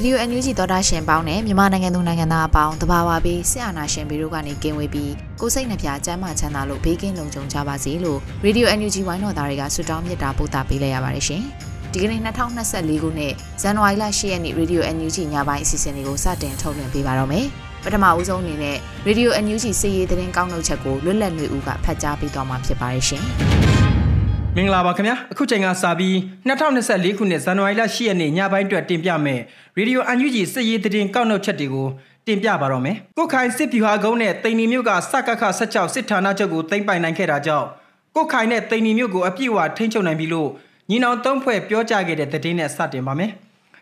Radio NUG သောတာရှင်ပေါင်းနဲ့မြန်မာနိုင်ငံသူနိုင်ငံသားအပေါင်းတဘာဝပြီးဆရာနာရှင်ဘီတို့ကနေကင်းဝေးပြီးကိုစိတ်နှပြကျမ်းမာချမ်းသာလို့ဘေးကင်းလုံခြုံကြပါစေလို့ Radio NUG ဝိုင်းတော်သားတွေကဆုတောင်းမေတ္တာပို့သပေးလိုက်ရပါတယ်ရှင်။ဒီကနေ့2024ခုနှစ်ဇန်နဝါရီလ10ရက်နေ့ Radio NUG ညပိုင်းအစီအစဉ်လေးကိုစတင်ထုတ်လွှင့်ပေးပါတော့မယ်။ပထမဦးဆုံးအနေနဲ့ Radio NUG စီးရီးသတင်းကောင်းနှုတ်ချက်ကိုလွတ်လပ်နေဦးကဖတ်ကြားပေးသွားမှာဖြစ်ပါတယ်ရှင်။ မင်္ဂလာပါခင်ဗျာအခုချိန်ကစပြီး2024ခုနှစ်ဇန်နဝါရီလ10ရက်နေ့ညပိုင်းအတွက်တင်ပြမယ်ရေဒီယိုအန်ယူဂျီစစ်ရေးသတင်းကောက်နှုတ်ချက်တွေကိုတင်ပြပါတော့မယ်ကုတ်ခိုင်စစ်ဗျူဟာကုန်းနဲ့တိန်နီမြို့ကစကခ16စစ်ဌာနချုပ်ကိုသိမ်းပိုင်နိုင်ခဲ့တာကြောင့်ကုတ်ခိုင်နဲ့တိန်နီမြို့ကိုအပြည့်အဝထိန်းချုပ်နိုင်ပြီလို့ညီနောင်သုံးဖွဲ့ပြောကြားခဲ့တဲ့သတင်းနဲ့စတင်ပါမယ်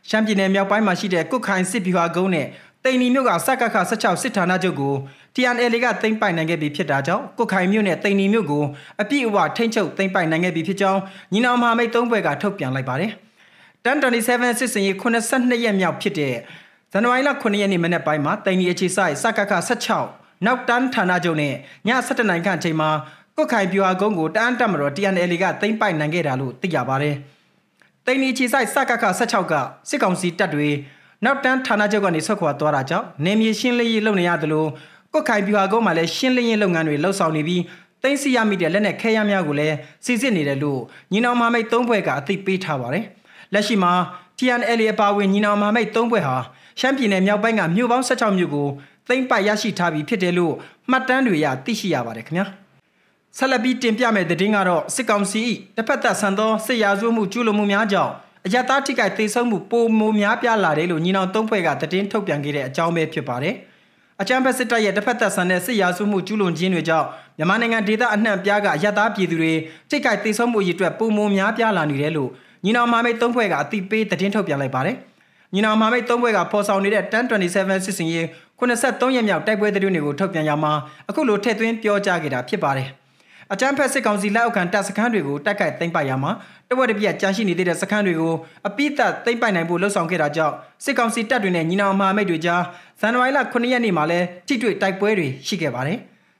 ရှမ်းပြည်နယ်မြောက်ပိုင်းမှာရှိတဲ့ကုတ်ခိုင်စစ်ဗျူဟာကုန်းနဲ့ တိန်နီမြို့ကစကခ16စစ်ဌာနချုပ်ကို TNL ကသိမ်းပိုက်နိုင်ခဲ့ပြီဖြစ်တာကြောင့်ကုတ်ခိုင်မြို့နဲ့တိန်နီမြို့ကိုအပြည့်အဝထိန်းချုပ်သိမ်းပိုက်နိုင်ခဲ့ပြီဖြစ်ကြောင်းညီနောင်မဟာမိတ်သုံးဘွဲကထုတ်ပြန်လိုက်ပါတယ်။1027စစ်စင်ရေး82ရက်မြောက်ဖြစ်တဲ့ဇန်နဝါရီလ9ရက်နေ့မနက်ပိုင်းမှာတိန်နီအခြေဆိုင်စကခ16နောက်တန်းဌာနချုပ်နဲ့ည7နိုင်ခန့်အချိန်မှာကုတ်ခိုင်ပြူဟာကုန်းကိုတန်းတက်မတော် TNL ကသိမ်းပိုက်နိုင်ခဲ့တာလို့သိရပါတယ်။တိန်နီအခြေဆိုင်စကခ16ကစစ်ကောင်စီတပ်တွေ နောက်တန်းဌာနချုပ်ကနေဆွတ်ခွာသွားတာကြောင့်နေမြေရှင်းလင်းရေးလုပ်နေရတယ်လို့ကွက်ခိုင်ပြူဟာကုန်းမှာလည်းရှင်းလင်းရေးလုပ်ငန်းတွေလှုပ်ဆောင်နေပြီးတင်းစီရမိတဲ့လက်နက်ခဲယမ်းများကိုလည်းစီစစ်နေတယ်လို့ညီနောင်မမိတ်သုံးဘွဲကအသိပေးထားပါတယ်။လက်ရှိမှာ TNL အပါဝင်ညီနောင်မမိတ်သုံးဘွဲဟာရှမ်းပြည်နယ်မြောက်ပိုင်းကမြို့ပေါင်း16မြို့ကိုသိမ်းပိုက်ရရှိထားပြီးဖြစ်တယ်လို့မှတ်တမ်းတွေရသိရှိရပါတယ်ခင်ဗျာ။ဆက်လက်ပြီးတင်ပြမယ့်သတင်းကတော့စစ်ကောင်စီတစ်ဖက်သက်ဆန်သောစစ်ရာဇဝမှုကျူးလွန်မှုများကြောင့် အယက်သားထိခိုက်သေဆုံးမှုပိုမိုများပြားလာတယ်လို့ညီနောင်သုံးဖွဲ့ကသတင်းထုတ်ပြန်ခဲ့တဲ့အကြောင်းပဲဖြစ်ပါတယ်။အကြမ်းဖက်စစ်တပ်ရဲ့တစ်ဖက်သက်ဆန်တဲ့စစ်ရာစုမှုကျူးလွန်ခြင်းတွေကြောင့်မြန်မာနိုင်ငံဒေသအနှံ့ပြားကရသားပြည်သူတွေထိတ်ကြိုက်သေဆုံးမှုရည်အတွက်ပုံမများပြားလာနေတယ်လို့ညီနောင်မာမိတ်သုံးဖွဲ့ကအတိပေးသတင်းထုတ်ပြန်လိုက်ပါတယ်။ညီနောင်မာမိတ်သုံးဖွဲ့ကဖော်ဆောင်နေတဲ့1027စစ်စင်ရေး83ရက်မြောက်တိုက်ပွဲသတင်းတွေကိုထုတ်ပြန်ရမှာအခုလိုထည့်သွင်းပြောကြားခဲ့တာဖြစ်ပါတယ်။ အကြမ်းဖက်စစ်ကောင်စီလက်အောက်ခံတပ်စခန်းတွေကိုတိုက်ခိုက်သိမ်းပိုက်ရမှာတဝက်တပြက်ကြန့်ရှိနေတဲ့စခန်းတွေကိုအပိသက်သိမ်းပိုက်နိုင်ဖို့လှုံ့ဆော်ခဲ့တာကြောင့်စစ်ကောင်စီတပ်တွေနဲ့ညီနောင်မဟာမိတ်တွေကြားဇန်နဝါရီလ9ရက်နေ့မှာလဲထိတွေ့တိုက်ပွဲတွေရှိခဲ့ပါတယ်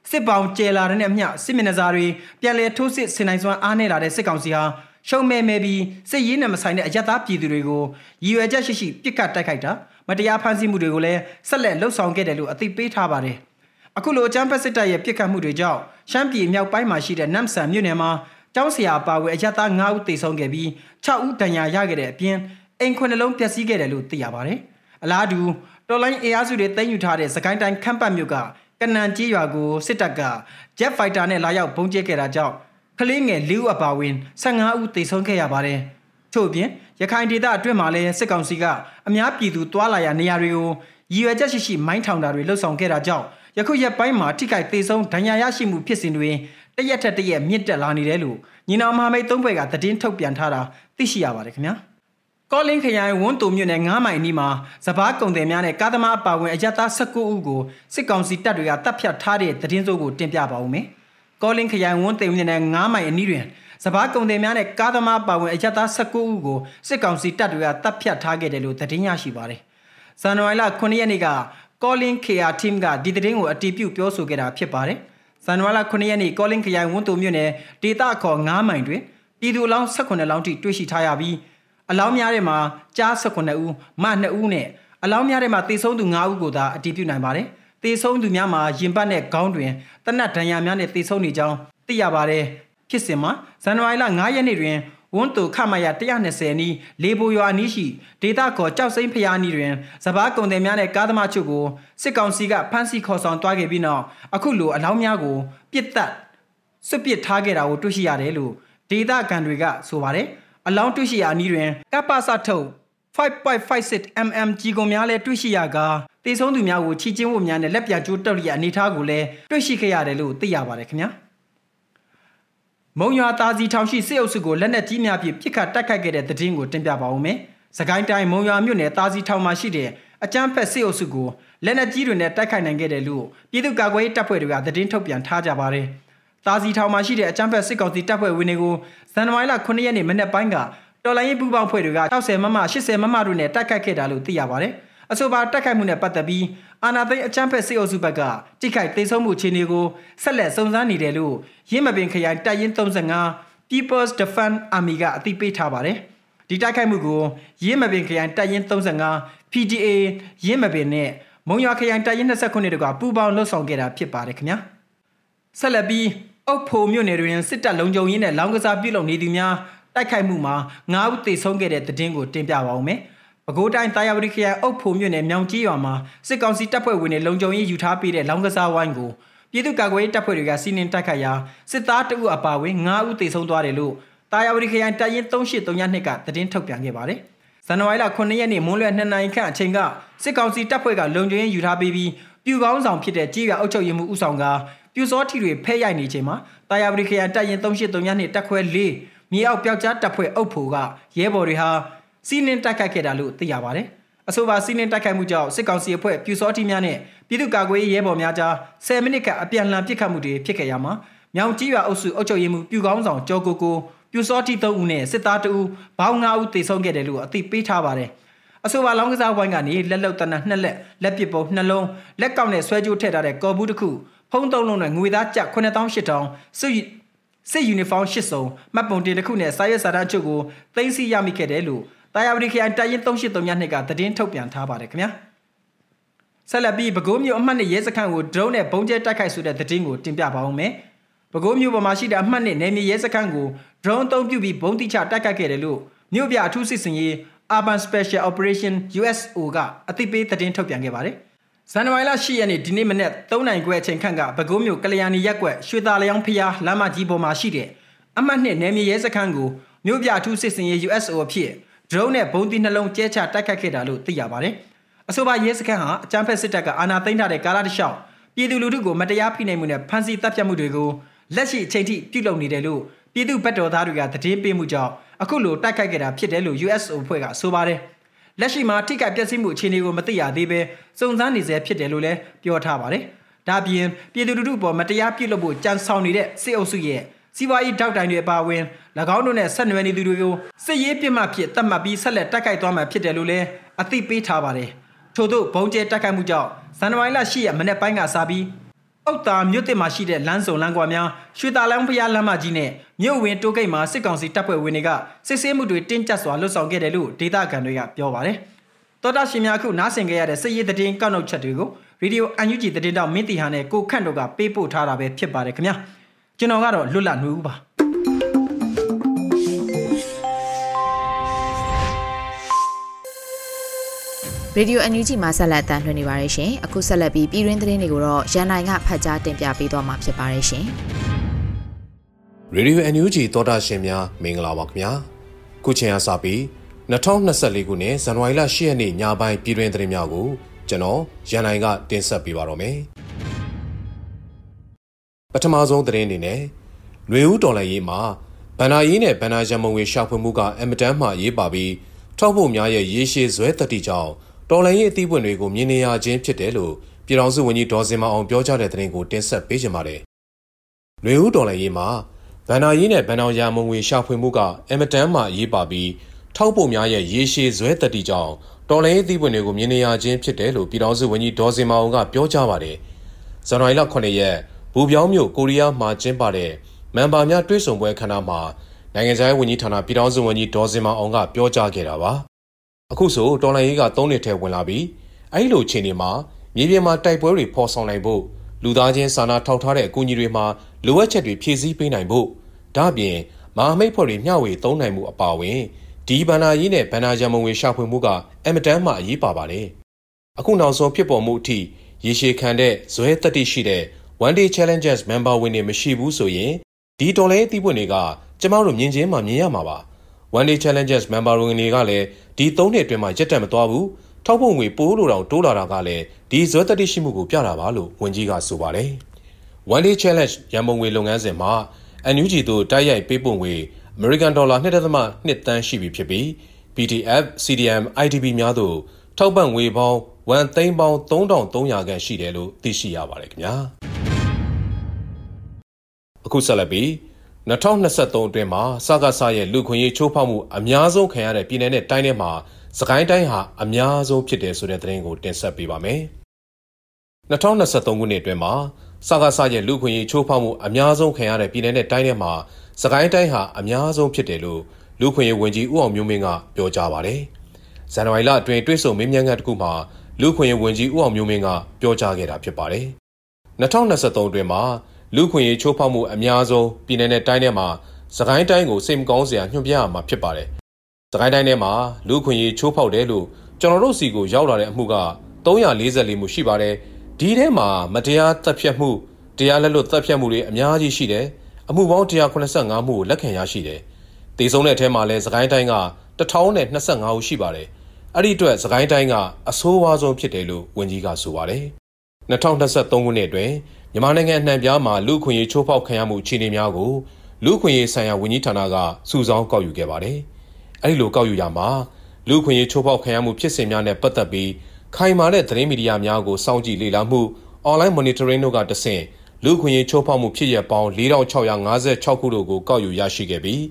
စစ်ပောင်ကျဲလာတဲ့အမျှစစ်မျက်နှာစာတွေပြန်လည်ထိုးစစ်ဆင်နိုင်စွမ်းအားနည်းလာတဲ့စစ်ကောင်စီဟာရှုံမဲမဲပြီးစစ်ရေးနဲ့မဆိုင်တဲ့အယက်သားပြည်သူတွေကိုရည်ရွယ်ချက်ရှိရှိပစ်ခတ်တိုက်ခိုက်တာမတရားဖမ်းဆီးမှုတွေကိုလည်းဆက်လက်လှုပ်ဆောင်ခဲ့တယ်လို့အသိပေးထားပါတယ် အခုလိုအကြမ်းဖက်စစ်တပ်ရဲ့ပြစ်ခတ်မှုတွေကြောင့်ရှမ်းပြည်မြောက်ပိုင်းမှာရှိတဲ့နမ်ဆန်မြို့နယ်မှာကျောင်းဆရာပါဝဲအရတား9ဦးသေဆုံးခဲ့ပြီး6ဦးဒဏ်ရာရခဲ့တဲ့အပြင်အိမ်ခွနှလုံးပျက်စီးခဲ့တယ်လို့သိရပါတယ်။အလားတူတော်လိုင်းအေးအားစုတွေတင်ယူထားတဲ့စကိုင်းတိုင်းခမ်းပတ်မြို့ကကနန်ကြီးရွာကိုစစ်တပ်က Jet Fighter နဲ့လာရောက်ဘုံကျဲခဲ့တာကြောင့်ကလေးငယ်၄ဦးအပါအဝင်15ဦးသေဆုံးခဲ့ရပါတယ်။ထို့အပြင်ရခိုင်ဒေသအတွင်းမှာလည်းစစ်ကောင်စီကအများပြည်သူတွာလာရနေရာတွေကိုရည်ရွယ်ချက်ရှိရှိမိုင်းထောင်တာတွေလှုပ်ဆောင်ခဲ့တာကြောင့် ယခုရက်ပိုင်းမှာထိခိုက်သေးဆုံးဒဏ်ရာရရှိမှုဖြစ်စဉ်တွေတရက်ထက်တရက်မြင့်တက်လာနေတယ်လို့ညီနောင်မဟာမိတ်သုံးဘွဲကသတင်းထုတ်ပြန်ထားတာသိရှိရပါတယ်ခင်ဗျာကောလင်းခရိုင်ဝန်းတုံမြို့နယ်9မိုင်နီးမှာစပားကုံတယ်များနဲ့ကားသမားအပါဝင်အရတား19ဦးကိုစစ်ကောင်စီတပ်တွေကတပ်ဖြတ်ထားတဲ့သတင်းစိုးကိုတင်ပြပါဦးမယ်ကောလင်းခရိုင်ဝန်းတုံမြို့နယ်9မိုင်အနီးတွင်စပားကုံတယ်များနဲ့ကားသမားပါဝင်အရတား19ဦးကိုစစ်ကောင်စီတပ်တွေကတပ်ဖြတ်ထားခဲ့တယ်လို့သတင်းရရှိပါတယ်ဇန်နဝါရီလ9ရက်နေ့က Calling KR team ကဒီသတင်းကိုအတည်ပြုပြောဆိုခဲ့တာဖြစ်ပါတယ်။ဇန်နဝါရီလ9ရက်နေ့ Calling ခရိုင်ဝန်တုံမြို့နယ်ဒေသခေါ်9မိုင်တွင်ပြည်သူအလောင်း18လောင်းထိတွေ့ရှိထားရပြီးအလောင်းများထဲမှာကြား18ဦးမ2ဦးနဲ့အလောင်းများထဲမှာတေဆုံးသူ9ဦးကိုသာအတည်ပြုနိုင်ပါတယ်။တေဆုံးသူများမှာရင်ပတ်နဲ့ခေါင်းတွင်တနတ်ဒဏ်ရာများနဲ့တေဆုံးနေကြောင်းသိရပါတယ်။ဖြစ်စဉ်မှာဇန်နဝါရီလ9ရက်နေ့တွင် ဝန်းတူခမရ120နီးလေပိုရွာနီးရှိဒေသခေါ်ကြောက်စိမ့်ဖျားနီးတွင်စပားကုန်တယ်များနဲ့ကားသမားချုပ်ကိုစစ်ကောင်စီကဖမ်းဆီးခေါ်ဆောင်သွားခဲ့ပြီးနောက်အခုလိုအလောင်းများကိုပြစ်တက်စွပစ်ထားခဲ့တာကိုတွေ့ရှိရတယ်လို့ဒေသခံတွေကဆိုပါတယ်အလောင်းတွေ့ရှိရာနီးတွင်ကပ္ပစထုတ်5.56 mm ကြီးကုန်များလည်းတွေ့ရှိရကာတေဆုံးသူများကိုချီချင်းဝတ်များနဲ့လက်ပြကျိုးတုတ်လျက်အနေထားကိုလည်းတွေ့ရှိခဲ့ရတယ်လို့သိရပါတယ်ခင်ဗျာ မုံရွာသားစီထောင်ရှိစစ်အုပ်စုကိုလက်နက်ကြီးများဖြင့်ပစ်ခတ်တိုက်ခိုက်ခဲ့တဲ့တဲ့တင်ကိုတင်ပြပါဦးမယ်။စကိုင်းတိုင်းမုံရွာမြို့နယ်သားစီထောင်မှာရှိတဲ့အကြမ်းဖက်စစ်အုပ်စုကိုလက်နက်ကြီးတွေနဲ့တိုက်ခိုက်နိုင်ခဲ့တယ်လို့ပြည်သူ့ကာကွယ်ရေးတပ်ဖွဲ့တွေကသတင်းထုတ်ပြန်ထားကြပါတယ်။သားစီထောင်မှာရှိတဲ့အကြမ်းဖက်စစ်ကောင်စီတပ်ဖွဲ့ဝင်တွေကိုဇန်နဝါရီလ9ရက်နေ့မနေ့ပိုင်းကတော်လိုင်းရေးပူပေါင်းဖွဲ့တွေက60မမ80မမတို့နဲ့တိုက်ခိုက်ခဲ့တာလို့သိရပါတယ်။ အဆိုပါတိုက်ခိုက်မှုနဲ့ပတ်သက်ပြီးအာနာသိန်းအချမ်းဖက်စစ်အုပ်စုဘက်ကတိခိုက်သိမ်းဆုံးမှုအခြေအနေကိုဆက်လက်စုံစမ်းနေတယ်လို့ရင်းမပင်ခရိုင်တပ်ရင်း35 People's Defense Army ကအသိပေးထားပါတယ်။ဒီတိုက်ခိုက်မှုကိုရင်းမပင်ခရိုင်တပ်ရင်း35 PDA ရင်းမပင်နဲ့မုံရွာခရိုင်တပ်ရင်း29တို့ကပူးပေါင်းလှုပ်ဆောင်ခဲ့တာဖြစ်ပါတယ်ခင်ဗျာ။ဆက်လက်ပြီးအုတ်ဖိုမြို့နယ်တွင်စစ်တပ်လုံခြုံရေးနဲ့လောင်းကစားပြုလုပ်နေသူများတိုက်ခိုက်မှုမှာ9ဦးသေဆုံးခဲ့တဲ့တဲ့တင်ကိုတင်ပြပါဦးမယ်။ ပဲခူးတိုင်းတာယာဝတီခရိုင်အုပ်ဖို့မြို့နယ်မြောင်ကြီးရွာမှာစစ်ကောင်စီတပ်ဖွဲ့ဝင်တွေလုံခြုံရေးယူထားပေးတဲ့လောင်းကစားဝိုင်းကိုပြည်သူ့ကာကွယ်ရေးတပ်ဖွဲ့တွေကစီးနင်းတိုက်ခိုက်ရာစစ်သားတအုပ်အပါအဝင်9ဦးသေဆုံးသွားတယ်လို့တာယာဝတီခရိုင်တပ်ရင်း3832ကသတင်းထုတ်ပြန်ခဲ့ပါတယ်။ဇန်နဝါရီလ9ရက်နေ့မွန်းလွဲ2နာရီခန့်အချိန်ကစစ်ကောင်စီတပ်ဖွဲ့ကလုံခြုံရေးယူထားပေးပြီးပြူကောင်းဆောင်ဖြစ်တဲ့ကြေးရွာအုပ်ချုပ်ရေးမှူးဦးဆောင်ကပြူစောထီတွေဖဲရိုက်နေချိန်မှာတာယာဝတီခရိုင်တပ်ရင်း3832တပ်ခွဲ4မြေအောက်ပျောက်ကြားတပ်ဖွဲ့အုပ်ဖို့ကရဲဘော်တွေဟာ စီးနင်းတိုက်ခိုက်ခဲ့တာလို့သိရပါတယ်။အဆိုပါစီးနင်းတိုက်ခိုက်မှုကြောင့်စစ်ကောင်စီအဖွဲ့ပြူစောတိများနဲ့ပြည်သူ့ကာကွယ်ရေးရဲဘော်များကြား10မိနစ်ခန့်အပြန်အလှန်ပစ်ခတ်မှုတွေဖြစ်ခဲ့ရမှာမြောင်ကြီးရွာအုပ်စုအုပ်ချုပ်ရေးမှူးပြူကောင်းဆောင်ကျော်ကိုကိုပြူစောတိ3ဦးနဲ့စစ်သား2ဦးဘောင်း9ဦးသေဆုံးခဲ့တယ်လို့အသိပေးထားပါတယ်။အဆိုပါလောင်းကစားဝိုင်းကနေလက်လုံတနနှစ်လက်လက်ပစ်ပုံနှလုံးလက်ကောက်နဲ့ဆွဲကြိုးထည့်ထားတဲ့ကော်ဘူးတစ်ခုဖုံးသုံးလုံးနဲ့ငွေသားကျပ်9800စုစစ်ယူနီဖောင်း၈စုံမှတ်ပုံတင်တစ်ခုနဲ့စာရွက်စာတမ်းအချို့ကိုသိမ်းဆည်းရမိခဲ့တယ်လို့ တာယာဝတီခရိုင်တပ်ရင်း383ညနှစ်ကသတင်းထုတ်ပြန်ထားပါတယ်ခင်ဗျာဆက်လက်ပြီးပဲခူးမြို့အမှတ်နဲ့ရဲစခန်းကို drone နဲ့ပုံကျဲတိုက်ခိုက်ဆိုတဲ့သတင်းကိုတင်ပြပါအောင်မယ်ပဲခူးမြို့ပေါ်မှာရှိတဲ့အမှတ်နဲ့နယ်မြေရဲစခန်းကို drone အသုံးပြုပြီးဘုံတိချတိုက်ခိုက်ခဲ့တယ်လို့မြို့ပြအထူးစစ်စင်ရေး Urban Special Operation USO ကအသိပေးသတင်းထုတ်ပြန်ခဲ့ပါတယ်ဇန်နဝါရီလ10ရက်နေ့ဒီနေ့မနက်3နိုင်ခွဲအချိန်ခန့်ကပဲခူးမြို့ကလျာဏီရက်ကွက်ရွှေသားလျောင်းဖျားလမ်းမကြီးပေါ်မှာရှိတဲ့အမှတ်နှစ်နယ်မြေရဲစခန်းကိုမြို့ပြအထူးစစ်စင်ရေး USO အဖြစ် drone နဲ့ဘုံသီးနှလုံးကျဲချတိုက်ခတ်ခဲ့တာလို့သိရပါတယ်။အဆိုပါရဲစခန်းဟာအကြမ်းဖက်စစ်တပ်ကအာဏာသိမ်းထားတဲ့ကာလတစ်လျှောက်ပြည်သူလူထုကိုမတရားဖိနှိပ်မှုနဲ့ဖမ်းဆီးတပ်ဖြတ်မှုတွေကိုလက်ရှိအချိန်ထိပြုလုပ်နေတယ်လို့ပြည်သူ့ဘက်တော်သားတွေကသတင်းပေးမှုကြောင့်အခုလိုတိုက်ခိုက်ခဲ့တာဖြစ်တယ်လို့ USO အဖွဲ့ကဆိုပါတယ်။လက်ရှိမှာထိခိုက်ပျက်စီးမှုအခြေအနေကိုမသိရသေးပဲစုံစမ်းနေဆဲဖြစ်တယ်လို့လည်းပြောထားပါတယ်။ဒါပြင်ပြည်သူလူထုပေါ်မတရားပြုလုပ်ဖို့ကြံဆောင်နေတဲ့စစ်အုပ်စုရဲ့စီးပွားရေးတောက်တိုင်တွေအပါအဝင်၎ င်းတို့နဲ့ဆက်နွယ်နေသူတွေကိုစစ်ရေးပြစ်မှတ်ဖြစ်သတ်မှတ်ပြီးဆက်လက်တိုက်ခိုက်သွားမှာဖြစ်တယ်လို့လည်းအသိပေးထားပါတယ်။ထို့သောဘုံကျဲတိုက်ခိုက်မှုကြောင့်ဇန်နဝါရီလ10ရက်မနေ့ပိုင်းကစပြီးအောက်တာမြို့တစ်မှာရှိတဲ့လမ်းစုံလမ်းကွာများရွှေတာလန်းဖျားလမ်းမကြီးနဲ့မြို့ဝင်တိုးဂိတ်မှာစစ်ကောင်စီတပ်ဖွဲ့ဝင်တွေကစစ်ဆေးမှုတွေတင်းကျပ်စွာလှုပ်ဆောင်ခဲ့တယ်လို့ဒေသခံတွေကပြောပါတယ်။တော်တာရှင်များခုနားဆင်ခဲ့ရတဲ့စစ်ရေးသတင်းကောက်နှုတ်ချက်တွေကိုရေဒီယိုအန်ယူဂျီသတင်းတောက်မင်းတီဟာနဲ့ကိုခန့်တို့ကပေးပို့ထားတာပဲဖြစ်ပါတယ်ခင်ဗျာ။ကျွန်တော်ကတော့လွတ်လပ်နှူးပါ ရေဒီယိုအန်ယူဂျီမှာဆက်လက်တမ်းလွှင့်နေပါတယ်ရှင်။အခုဆက်လက်ပြီးပြည်တွင်းသတင်းတွေကိုတော့ရန်နိုင်ကဖတ်ကြားတင်ပြပေးသွားမှာဖြစ်ပါတယ်ရှင်။ရေဒီယိုအန်ယူဂျီသောတာရှင်များမင်္ဂလာပါခင်ဗျာ။ခုချိန်အားစပြီး2024ခုနှစ်ဇန်နဝါရီလ10ရက်နေ့ညပိုင်းပြည်တွင်းသတင်းများကိုကျွန်တော်ရန်နိုင်ကတင်ဆက်ပေးပါတော့မယ်။ပထမဆုံးသတင်းအနေနဲ့ຫນွေဦးတော်လှန်ရေးမှာဗန္နာရေးနဲ့ဗန္နာရမုံငွေရှာဖွေမှုကအမတန်းမှရေးပါပြီးထောက်ဖို့များရဲ့ရေရှည်ဇွဲတတိကြောင့် တော်လှန်ရေးအသီးပွင့်တွေကိုမြင်နေရခြင်းဖြစ်တယ်လို့ပြည်ထောင်စုဝန်ကြီးဒေါ်စင်မအောင်ပြောကြားတဲ့သတင်းကိုတင်ဆက်ပေးကြပါမယ်။ຫນွေဦးတော်လှန်ရေးမှာဗန္နာရေးနဲ့ဗန္နာရမုံငွေရှာဖွေမှုကအမတန်းမှရေးပါပြီးထောက်ဖို့များရဲ့ရေရှည်ဇွဲတတိကြောင့်တော်လှန်ရေးအသီးပွင့်တွေကိုမြင်နေရခြင်းဖြစ်တယ်လို့ပြည်ထောင်စုဝန်ကြီးဒေါ်စင်မအောင်ကပြောကြားပါတယ်။ဇန်နဝါရီလ9ရက်ဘူပြောင်းမြို့ကိုရီးယားမှာကျင်းပတဲ့မန်ပါများတွဲဆုံပွဲခမ်းနားမှာနိုင်ငံခြားရေးဝန်ကြီးဌာနပြည်ထောင်စုဝန်ကြီးဒေါ်စင်မအောင်ကပြောကြားခဲ့တာပါ အခုဆိုတော်လိုင်းရေးက၃နှစ်ထဲဝင်လာပြီးအဲ့လိုချိန်တွေမှာမြေပြင်မှာတိုက်ပွဲတွေဖော်ဆောင်နိုင်ဖို့လူသားချင်းစာနာထောက်ထားတဲ့အကူအညီတွေမှာလိုအပ်ချက်တွေဖြည့်ဆည်းပေးနိုင်ဖို့ဒါ့အပြင်မဟာမိတ်ဖွဲ့တွေမျှဝေသုံးနိုင်မှုအပါအဝင်ဒီဘဏ္ဍာရေးနဲ့ဘဏ္ဍာရန်မုံငွေရှာဖွေမှုကအမတန်မှအရေးပါပါတယ်။အခုနောက်ဆုံးဖြစ်ပေါ်မှုအထိရေရှည်ခံတဲ့ဇွဲတက်တိရှိတဲ့ One Day Challenges member ဝင်တွေမရှိဘူးဆိုရင်ဒီတော်လဲအသီးပွင့်တွေကကျမတို့မြင်ချင်းမှမြင်ရမှာပါ။ One Day Challenges member ဝင်တွေကလည်း ဒီ၃နှစ်အတွင်းမှာရက်တက်မသွားဘူး။ထောက်ဖို့ငွေပိုးလိုတောင်တိုးလာတာကလည်းဒီဇွဲတက်တိရှိမှုကိုပြတာပါလို့ဝန်ကြီးကဆိုပါတယ်။ One Day Challenge ရန်ပုံငွေလုပ်ငန်းစဉ်မှာ NUG တို့တိုက်ရိုက်ပေးပို့ငွေအမေရိကန်ဒေါ်လာ2.2သန်းရှိပြီဖြစ်ပြီး PDF, CDM, IDB များသို့ထောက်ပံ့ငွေပေါင်း1သိန်းပေါင်း3300ခန့်ရှိတယ်လို့သိရှိရပါတယ်ခင်ဗျာအခုဆက်လက်ပြီး 2023အတွင်းမှာစကားဆရဲ့လူခွင့်ရေးချိုးဖောက်မှုအများဆုံးခံရတဲ့ပြည်내နဲ့တိုင်းထဲမှာစကိုင်းတိုင်းဟာအများဆုံးဖြစ်တယ်ဆိုတဲ့သတင်းကိုတင်ဆက်ပေးပါမယ်2023ခုနှစ်အတွင်းမှာစကားဆရဲ့လူခွင့်ရေးချိုးဖောက်မှုအများဆုံးခံရတဲ့ပြည်내နဲ့တိုင်းထဲမှာစကိုင်းတိုင်းဟာအများဆုံးဖြစ်တယ်လို့လူခွင့်ရေးဝန်ကြီးဦးအောင်မျိုးမင်းကပြောကြားပါတယ်။ဇန်နဝါရီလအတွင်းတွဲဆုံမင်းမြန်ခန့်တစ်ခုမှာလူခွင့်ရေးဝန်ကြီးဦးအောင်မျိုးမင်းကပြောကြားခဲ့တာဖြစ်ပါတယ်။2023အတွင်းမှာ လူခွင့်ရေးချိုးဖောက်မှုအများဆုံးပြည်내နဲ့တိုင်းထဲမှာစကိုင်းတိုင်းကိုစိတ်မကောင်းစရာညွှန်ပြရမှာဖြစ်ပါတယ်။စကိုင်းတိုင်းထဲမှာလူခွင့်ရေးချိုးဖောက်တယ်လို့ကျွန်တော်တို့စီကိုရောက်လာတဲ့အမှုက344မှုရှိပါတယ်။ဒီထဲမှာမတရားတပ်ဖြတ်မှုတရားလက်လွတ်တပ်ဖြတ်မှုတွေအများကြီးရှိတယ်။အမှုပေါင်း185မှုကိုလက်ခံရရှိတယ်။တည်ဆုံးတဲ့အထဲမှာလည်းစကိုင်းတိုင်းက1025ဦးရှိပါတယ်။အဲ့ဒီအတွက်စကိုင်းတိုင်းကအဆိုးဝါးဆုံးဖြစ်တယ်လို့ဝန်ကြီးကဆိုပါတယ်။2023ခုနှစ်အတွင်း မြန်မာနိုင်ငံအနှံ့ပြားမှာလူခွင့်ရေးချိုးဖောက်ခံရမှုအခြေအနေများကိုလူခွင့်ရေးဆိုင်ရာဝန်ကြီးဌာနကစုဆောင်းကောက်ယူခဲ့ပါတယ်။အဲ့ဒီလိုကောက်ယူရမှာလူခွင့်ရေးချိုးဖောက်ခံရမှုဖြစ်စဉ်များနဲ့ပတ်သက်ပြီးခိုင်မာတဲ့သတင်းမီဒီယာများကိုစောင့်ကြည့်လေ့လာမှု online monitoring တို့ကတဆင့်လူခွင့်ရေးချိုးဖောက်မှုဖြစ်ရပေါင်း4656ခုတို့ကိုကောက်ယူရရှိခဲ့ပြီး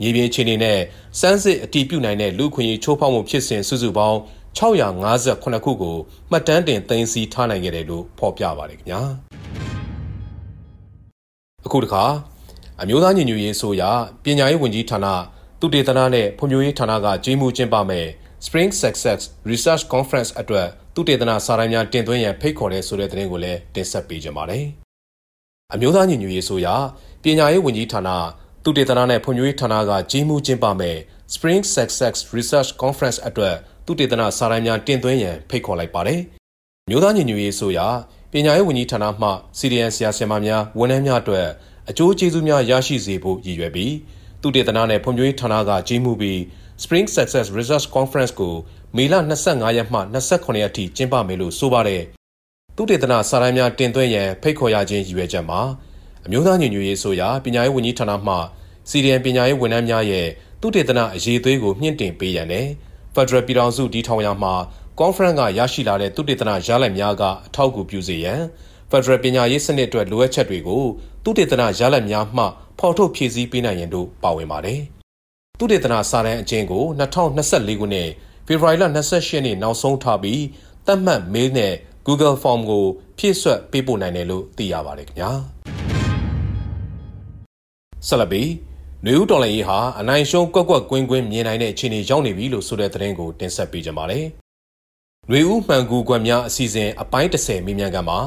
မြေပြင်အခြေအနေနဲ့စမ်းစစ်အတည်ပြုနိုင်တဲ့လူခွင့်ရေးချိုးဖောက်မှုဖြစ်စဉ်စုစုပေါင်း 658ခုကိုမှတ်တမ်းတင်သိမ်းဆည်းထားနိုင်ခဲ့တယ်လို့ဖော်ပြပါတယ်ခင်ဗျာအခုတခါအမျိုးသားညီညွတ်ရေးဆိုရာပညာရေးဝန်ကြီးဌာနသူတေသနာနဲ့ဖွံ့ဖြိုးရေးဌာနကကြီးမှုကျင်းပမဲ့ Spring Success Research Conference အတွက်သူတေသနာစာတမ်းများတင်သွင်းရန်ဖိတ်ခေါ်တဲ့ဆိုတဲ့သတင်းကိုလည်းတင်ဆက်ပေးကြပါမယ်။အမျိုးသားညီညွတ်ရေးဆိုရာပညာရေးဝန်ကြီးဌာနသူတေသနာနဲ့ဖွံ့ဖြိုးရေးဌာနကကြီးမှုကျင်းပမဲ့ Spring Success Research Conference အတွက် သူတေသနာစာတမ်းများတင်သွင်းရန်ဖိတ်ခေါ်လိုက်ပါတယ်။မျိုးသားညီညွတ်ရေးဆိုရာပညာရေးဝန်ကြီးဌာနမှစီဒီအန်ဆရာဆရာမများဝန်ထမ်းများအတွက်အကျိုးကျေးဇူးများရရှိစေဖို့ရည်ရွယ်ပြီးသူတေသနာနဲ့ဖွံ့ဖြိုးရေးဌာနကကြီးမှုပြီး Spring Success Research Conference ကိုမေလ25ရက်မှ29ရက်ထိကျင်းပမယ်လို့ဆိုပါတယ်သူတေသနာစာတမ်းများတင်သွင်းရန်ဖိတ်ခေါ်ရခြင်းရည်ရွယ်ချက်မှာအမျိုးသားညီညွတ်ရေးဆိုရာပညာရေးဝန်ကြီးဌာနမှစီဒီအန်ပညာရေးဝန်ထမ်းများရဲ့သူတေသနာအရေးသွေးကိုမြင့်တင်ပေးရန်နဲ့ ဖက်ဒရယ်ပြည်ထောင်စုတည်ထောင်ရာမှာကွန်ဖရင့်ကရရှိလာတဲ့သူတေသနာရလဒ်များကအထောက်အကူပြုစေရန်ဖက်ဒရယ်ပညာရေးစနစ်အတွက်လိုအပ်ချက်တွေကိုသူတေသနာရလဒ်များမှဖော်ထုတ်ဖြည့်ဆည်းပေးနိုင်ရန်တို့ပါဝင်ပါတယ်။သူတေသနာစာတမ်းအကျဉ်းကို2024ခုနှစ်ဖေဖော်ဝါရီလ28ရက်နေ့နောက်ဆုံးထားပြီးသတ်မှတ်မေးနဲ့ Google Form ကိုဖြည့်ဆွတ်ပေးပို့နိုင်တယ်လို့သိရပါတယ်ခင်ဗျာဆက်လက်ပြီး နွေဦးတော်လည်းရေးဟာအနိုင်ရှုံးကွက်ကွက်ကွင်းကွင်းမြင်နိုင်တဲ့အခြေအနေရောက်နေပြီလို့ဆိုတဲ့သတင်းကိုတင်ဆက်ပေးကြပါမယ်။နွေဦးမှန်ကူကွက်များအစီအစဉ်အပိုင်း30မိမြန်ကမှာ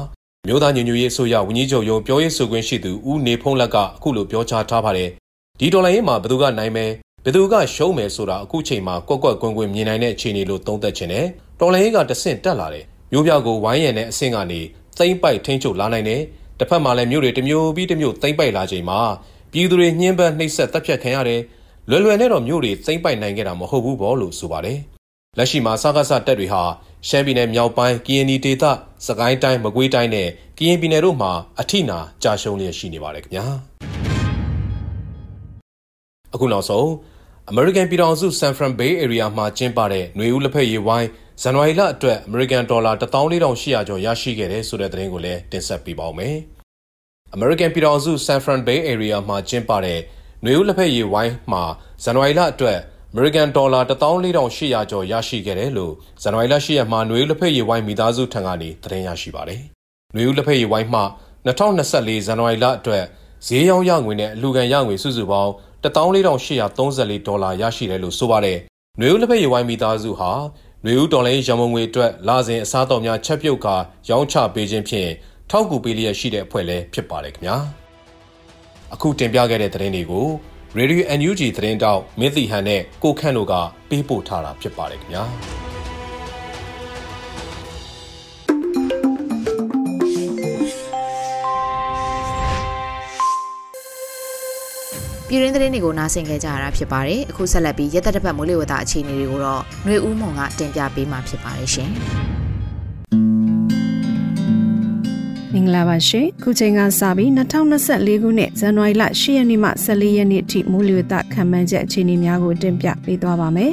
မြို့သားညညရေးအစိုးရဝန်ကြီးချုပ်ရုံးပြောရေးဆိုခွင့်ရှိသူဦးနေဖုံးလက်ကအခုလိုပြောကြားထားပါတယ်။ဒီတော်လည်းရေးမှာဘယ်သူကနိုင်မယ်ဘယ်သူကရှုံးမယ်ဆိုတာအခုချိန်မှာကွက်ကွက်ကွင်းကွင်းမြင်နိုင်တဲ့အခြေအနေလို့သုံးသပ်ခြင်းနဲ့တော်လည်းရေးကတဆင့်တက်လာတယ်မျိုးပြကိုဝိုင်းရံတဲ့အဆင့်ကနေသိမ့်ပိုက်ထိန်းချုပ်လာနိုင်တယ်။တစ်ဖက်မှာလည်းမြို့တွေတစ်မျိုးပြီးတစ်မျိုးသိမ့်ပိုက်လာချိန်မှာ ပြည်သူတွေညှင်းပန်းနှိပ်စက်တပ်ဖြတ်ခံရတယ်။လွယ်လွယ်နဲ့တော့မြို့တွေသိမ့်ပိုက်နိုင်ခဲ့တာမဟုတ်ဘူးပေါ့လို့ဆိုပါတယ်။လက်ရှိမှာစကားဆတက်တွေဟာရှမ်းပြည်နယ်မြောက်ပိုင်းကရင်နီဒေသစကိုင်းတိုင်းမကွေးတိုင်းနဲ့ကရင်ပြည်နယ်တို့မှာအထိနာကြာရှုံးလျက်ရှိနေပါတယ်ခင်ဗျာ။အခုနောက်ဆုံး American ပြည်ထောင်စု San Fran Bay Area မှာကျင်းပတဲ့ຫນွေဦးလက်ဖက်ရည်ဝိုင်းဇန်နဝါရီလအတွက် American Dollar 14800ကျော်ရရှိခဲ့တဲ့ဆိုတဲ့သတင်းကိုလည်းတင်ဆက်ပေးပါောင်းမယ်။ ။ American ပြည်ထောင်စု San Fran Bay Area မှာကျင်းပတဲ့နွေဦးလက်ဖက်ရည်ဝိုင်းမှာဇန်နဝါရီလအတွက် American ဒေါ်လာ14,800ကျော်ရရှိခဲ့တယ်လို့ဇန်နဝါရီလ10ရက်မှာနွေဦးလက်ဖက်ရည်ဝိုင်းမိသားစုထံကနေသတင်းရရှိပါတယ်။နွေဦးလက်ဖက်ရည်ဝိုင်းမှာ2024ဇန်နဝါရီလအတွက်ဈေးရောင်းရငွေနဲ့အလူခံရငွေစုစုပေါင်း14,834ဒေါ်လာရရှိတယ်လို့ဆိုပါတယ်။နွေဦးလက်ဖက်ရည်ဝိုင်းမိသားစုဟာနွေဦးဒေါ်လာရန်ပုံငွေအတွက်လစဉ်အစားတော်များချက်ပြုတ်ကာရောင်းချပေးခြင်းဖြင့် ထောက်ကူပေးလျက်ရှိတဲ့အဖွဲ့လည်းဖြစ်ပါတယ်ခင်ဗျာအခုတင်ပြခဲ့တဲ့သတင်းတွေကိုရေဒီယို NUG သတင်းတောက်မင်းတီဟန်နဲ့ကိုခန့်တို့ကပေးပို့ထားတာဖြစ်ပါတယ်ခင်ဗျာပြည်ရင်းသတင်းတွေကိုနားဆင်ကြကြရတာဖြစ်ပါတယ်အခုဆက်လက်ပြီးရက်သက်တစ်ပတ်မိုးလေဝသအခြေအနေတွေကိုတော့ຫນွေဦးမုံကတင်ပြပေးမှာဖြစ်ပါတယ်ရှင် မင်္ဂလာပါရှင်ခုချိန်ကစပြီး2024ခုနှစ်ဇန်နဝါရီလ10ရက်နေ့မှ14ရက်နေ့ထိမိုးလေဝသခံမှန်းချက်အခြေအနေများကိုတင်ပြပေးသွားပါမယ်